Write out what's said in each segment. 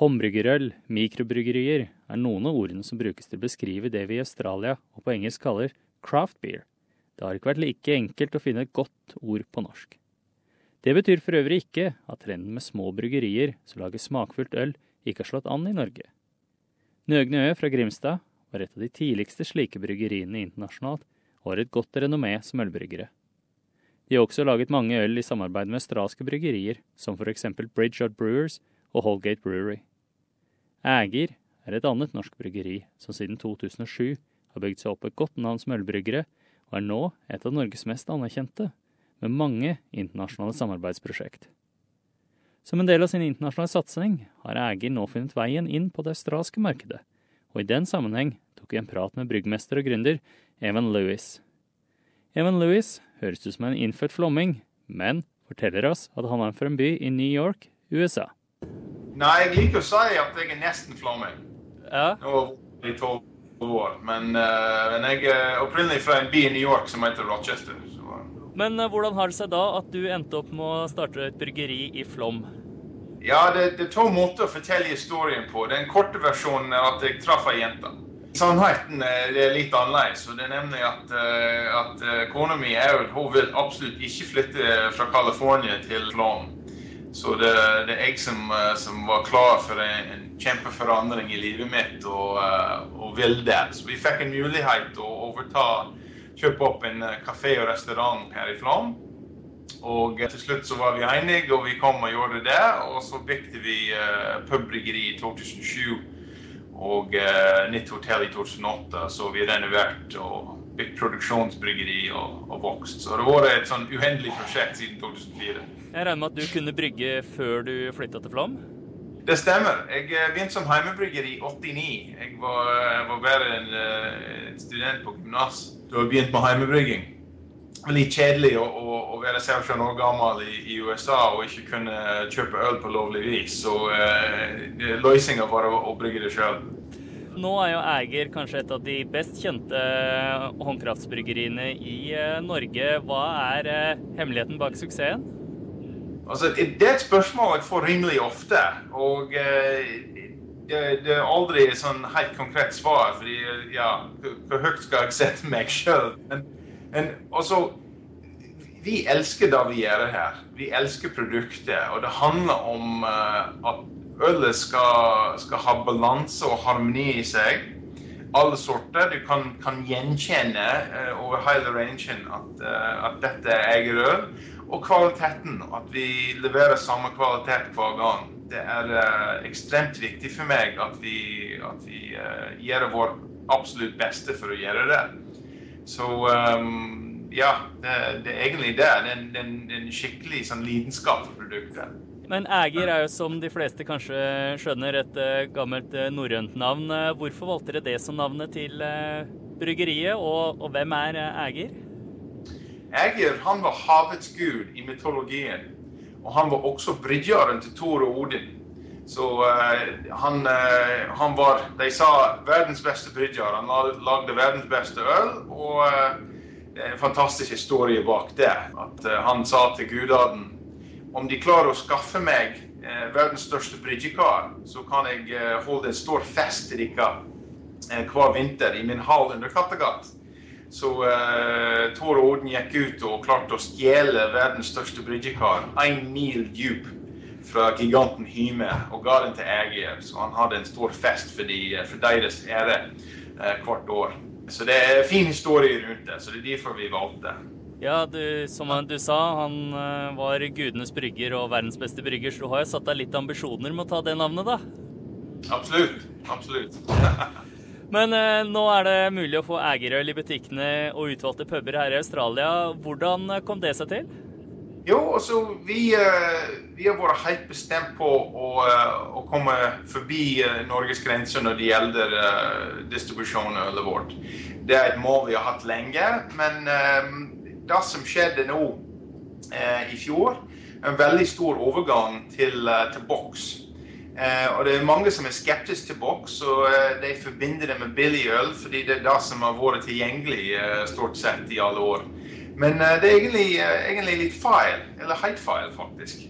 Håndbryggerøl, mikrobryggerier, er noen av ordene som brukes til å beskrive det vi i Australia og på engelsk kaller craft beer. Det har ikke vært like enkelt å finne et godt ord på norsk. Det betyr for øvrig ikke at trenden med små bryggerier som lager smakfullt øl, ikke har slått an i Norge. Nøgne Ø fra Grimstad var et av de tidligste slike bryggeriene internasjonalt, og har et godt renommé som ølbryggere. De har også laget mange øl i samarbeid med australske bryggerier, som for eksempel Bridgeout Brewers og Holgate Brewery. Ægir er et annet norsk bryggeri som siden 2007 har bygd seg opp et godt navn som ølbryggere, og er nå et av Norges mest anerkjente, med mange internasjonale samarbeidsprosjekt. Som en del av sin internasjonale satsing har Ægir nå funnet veien inn på det australske markedet, og i den sammenheng tok vi en prat med bryggmester og gründer Evan Lewis. Evan Lewis høres ut som en innfødt flomming, men forteller oss at han er fra en by i New York, USA. Nei, jeg liker å si at jeg er nesten flamming. Ja, vært i tolv år, men, uh, men jeg er opprinnelig fra en by i New York som heter Rochester. Så, Men uh, hvordan har det seg da at du endte opp med å starte et bryggeri i Flom? ja, det, det er to måter å fortelle historien på. Den korte versjonen er at jeg traff ei jente. Sannheten er litt annerledes. og det er nemlig at, eh, at kona mi hun vil absolutt ikke flytte fra California til Flåm. Så det, det er jeg som, eh, som var klar for en, en kjempeforandring i livet mitt og, eh, og vil det. Så vi fikk en mulighet til å overta, kjøpe opp en eh, kafé og restaurant her i Flåm. Og til slutt så var vi enige, og vi kom og gjorde det. Og så bygde vi uh, pubbryggeri i 2007 og uh, nytt hotell i 2008. Så vi renoverte og produksjonsbryggeri og, og vokst. Så det har vært et sånn uhendelig prosjekt siden 2004. Jeg regner med at du kunne brygge før du flytta til Flåm? Det stemmer. Jeg eh, begynte som heimebrygger i 89. Jeg var, jeg var bare en, eh, en student på gymnas da jeg begynte med heimebrygging. Litt kjedelig å, å, å være 17 år gammel i, i USA og ikke kunne kjøpe øl på lovlig vis. Så eh, løsninga var å, å brygge det sjøl. Nå er jo Eiger kanskje et av de best kjente håndkraftsbryggeriene i eh, Norge. Hva er eh, hemmeligheten bak suksessen? Altså, det er et spørsmål jeg får rimelig ofte. Og eh, det, det er aldri et sånn helt konkret svar. fordi ja, hvor- høyt skal jeg sette meg sjøl? Men, men også Vi elsker det vi gjør her. Vi elsker produktet. Og det handler om uh, at ølet skal, skal ha balanse og harmoni i seg. Alle sorter. Du kan, kan gjenkjenne uh, over hele rangen at, eh, at dette er egerøl. Og kvaliteten. At vi leverer samme kvalitet hver gang. Det er eh, ekstremt viktig for meg at vi, at vi gjør vår absolutt beste for å gjøre det. Så um, ja, det, det er egentlig det. Det er en, en, en skikkelig sånn lidenskap for produktet. Men Æger er jo som de fleste kanskje skjønner et eh, gammelt eh, norrønt navn. Eh, Hvorfor valgte dere det som navnet til bryggeriet, og, og hvem er Ægir? Ægir han var havets gud i mytologien. Og han var også bryggeren til Thor og Odin. Så uh, han, uh, han var, de sa, verdens beste brygger. Han lagde verdens beste øl. Og uh, det er en fantastisk historie bak det. At han sa til gudene om de klarer å skaffe meg eh, verdens største bryggekar, så kan jeg eh, holde en stor fest til dere eh, hver vinter i min hall under Kattegat. Så eh, og Odin gikk ut og klarte å stjele verdens største bryggekar, én mil dyp, fra giganten Hyme, og ga den til Ægir. Så han hadde en stor fest for, de, for deres ære eh, hvert år. Så det er fin historie rundt det, så det er derfor vi valgte. Ja, du, som du sa, han eh, var gudenes brygger og verdens beste brygger, så du har jo satt deg litt ambisjoner med å ta det navnet, da. Absolutt. Absolutt. Men eh, nå er det mulig å få egerøl i butikkene og utvalgte puber her i Australia. Hvordan eh, kom det seg til? Jo, altså, vi, eh, vi har vært helt bestemt på å, å komme forbi Norges grenser når det gjelder distribusjon av ølet vårt. Det er et mål vi har hatt lenge, men det som skjedde nå eh, i fjor, en veldig stor overgang til, eh, til boks. Eh, og det er mange som er skeptiske til boks, og eh, de forbinder det med billigøl, fordi det er det som har vært tilgjengelig eh, stort sett i alle år. Men uh, det er egentlig, egentlig, litt feil, eller helt feil faktisk.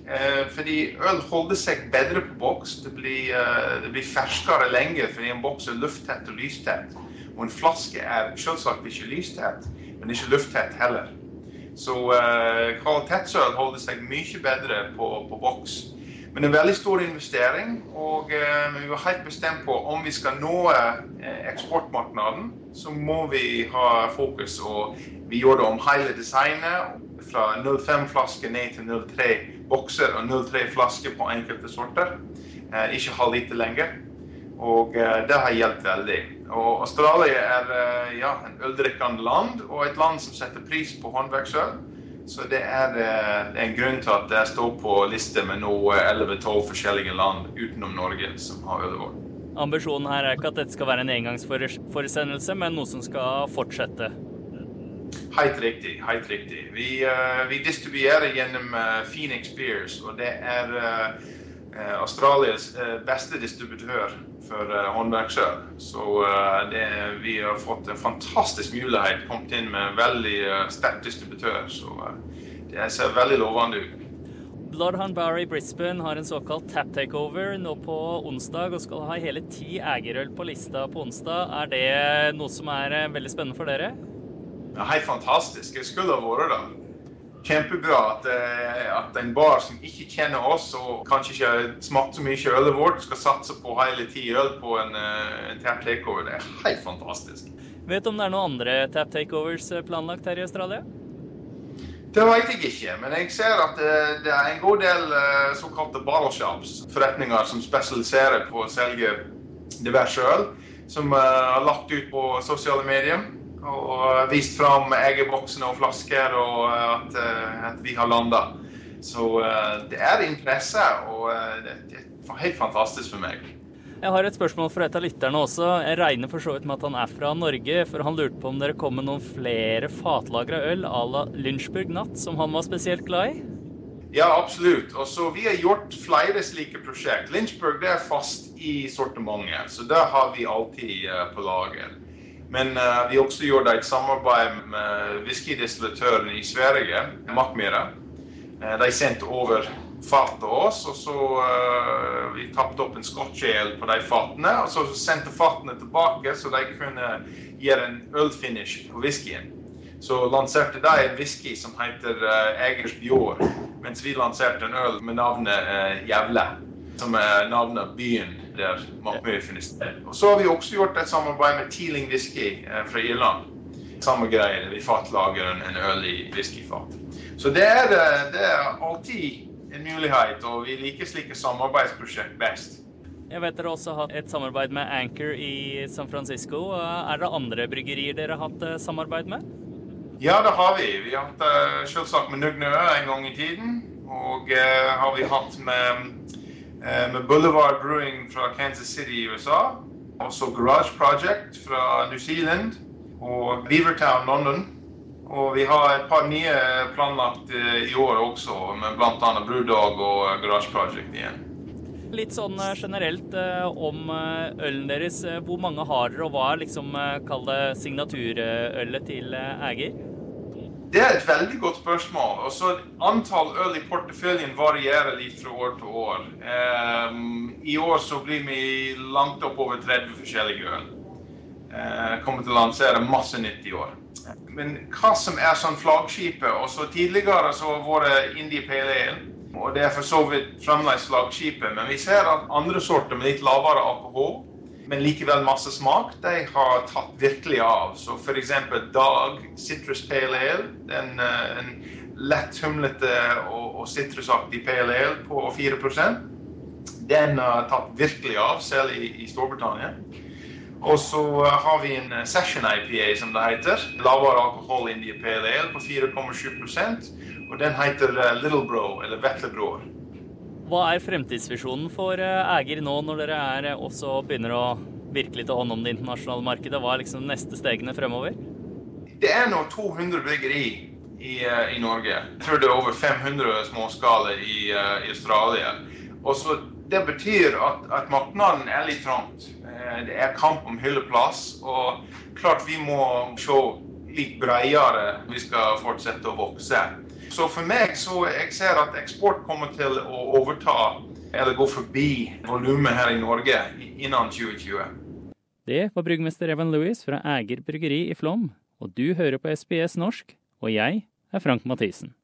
Fordi øl holder seg bedre på boks. Det blir, det blir ferskere lenger fordi en boks er lufttett og lystett. Og en flaske er selvsagt ikke lystett, men ikke lufttett heller. Så kvalitetsøl holder seg mye bedre på, på boks. Men en veldig stor investering, og eh, vi var helt bestemt på om vi skal nå eh, eksportmarkedet, så må vi ha fokus. Og vi gjorde om hele designet, fra 05-flaske ned til 03-bokser og 03-flasker på enkelte sorter. Eh, ikke halvliter lenger. Og det har hjulpet veldig. Og Australia er ja, en øldrikkende land, og et land som setter pris på håndverksøl. Så det er, eh, en grunn til at jeg står på liste med nå 11-12 forskjellige land utenom Norge som har ølvåg. Ambisjonen her er ikke at dette skal være en engangsforsendelse, men noe som skal fortsette? Helt riktig. helt riktig. Vi, vi distribuerer gjennom Phoenix Beers, og det er Australias beste distributør for håndverk sjøl. Så uh, det, vi har fått en fantastisk mulighet. Kommet inn med en veldig uh, sterk distributør. Så det ser veldig lovende ut. Bloodhound Bar i Brisbane har en såkalt tap takeover nå på onsdag og skal ha hele ti egerøl på lista på onsdag. Er det noe som er veldig spennende for dere? Ja, helt fantastisk. Jeg skulle ha vært der kjempebra at, eh, at, en bar som ikke kjenner oss og kanskje ikke har smakt så mye ølet vårt, skal satse på hele ti øl på en, eh, en tap takeover. Det er helt fantastisk. Vet du om det er noen andre tap takeovers eh, planlagt her i Australia? Det vet jeg ikke, men jeg ser at det er en god del såkalte bottle shops, forretninger som spesialiserer på å selge diverse øl, som er lagt ut på sosiale medier og vist fram eggeboksene og flasker, og at, eh, at vi har landa. Så eh, det er interesse, og eh, det er helt fantastisk for meg. Jeg har et spørsmål fra et av lytterne også. Jeg regner for så vidt med at han er fra Norge, for han lurte på om dere kom med noen flere fatlagra øl à la Lynchburg Natt, som han var spesielt glad i? Ja, absolutt. Og så Vi har gjort flere slike prosjekt. Lynchburg det er fast i sortimentet, så det har vi alltid på lager. Men uh, vi også gjorde et samarbeid med whiskydistillatøren i Sverige, Mackmyra. Uh, de sendte over fat til oss, og så uh, vi tapte opp en scotch-ale på de fatene. Og så sendte fatene tilbake, så de kunne gjøre en ølfinish på whiskyen. Så lanserte de en whisky som heter uh, Egers Bjord, mens vi lanserte en øl med navnet uh, Jævle, som er navnet byen der mye funnet sted. Og så har vi også gjort et samarbeid med Teeling Whisky eh, fra Irland. Samme greie. Vi fatlager en, en øl i whiskyfat. Så det er, eh, det er alltid en mulighet, og vi liker slike samarbeidsprosjekt best. Jeg vet dere også har hatt et samarbeid med Anchor i San Francisco. Er det andre bryggerier dere har hatt eh, samarbeid med? Ja, det har vi. Vi har hatt selvsagt med Nugnø en gang i tiden. Og uh, har vi hatt med Eh, med Boulevard Brewing fra Kansas City i USA. Også Garage Project fra New Zealand og Beavertown London. Og vi har et par nye planlagt eh, i år også, med bl.a. Brewdog og Garage Project igjen. Litt sånn eh, generelt om ølen deres. Hvor mange har dere, og hva er liksom, kall det signaturølet til Eger? Det er et veldig godt spørsmål. Også Antall øl i porteføljen varierer litt fra år til år. Um, I år så blir vi langt opp over 30 forskjellige øl. Uh, kommer til å lansere masse nytt i år. Men hva som er sånn flaggskipet også Tidligere så har vært Indie Pale Ale. Og det er for så vidt fremdeles flaggskipet. Men vi ser at andre sorter med litt lavere alkohol men likevel masse smak, de har tatt virkelig av. Så f.eks. Dag Citrus Pale Ale, en, eh, en lett humlete og, sitrusaktig pale ale på 4% Den har tatt virkelig av, selv i, i Storbritannia. Og så eh, har vi en eh, Session IPA, som det heter. Lavere alkohol India Pale Ale på 4,7% Og den heter Little Bro, eller Vetlebror. Hva er fremtidsvisjonen for Eger eh, nå, når dere er eh, også begynner å virkelig ta hånd om det internasjonale markedet? Hva er liksom neste stegene fremover? Det er nå 200 bryggeri i, eh, i, Norge. Jeg tror det er over 500 småskaler i, i Australia. Og så Det betyr at, at markedet er litt trangt. Det er kamp om hylleplass. Og klart vi må se litt bredere vi skal fortsette å vokse. Så for meg så jeg ser at eksport kommer til å overta eller gå forbi volumet her i Norge innen 2020. Det var bryggmester Evan Louis fra Eger bryggeri i Flåm, og du hører på SBS norsk, og jeg er Frank Mathisen.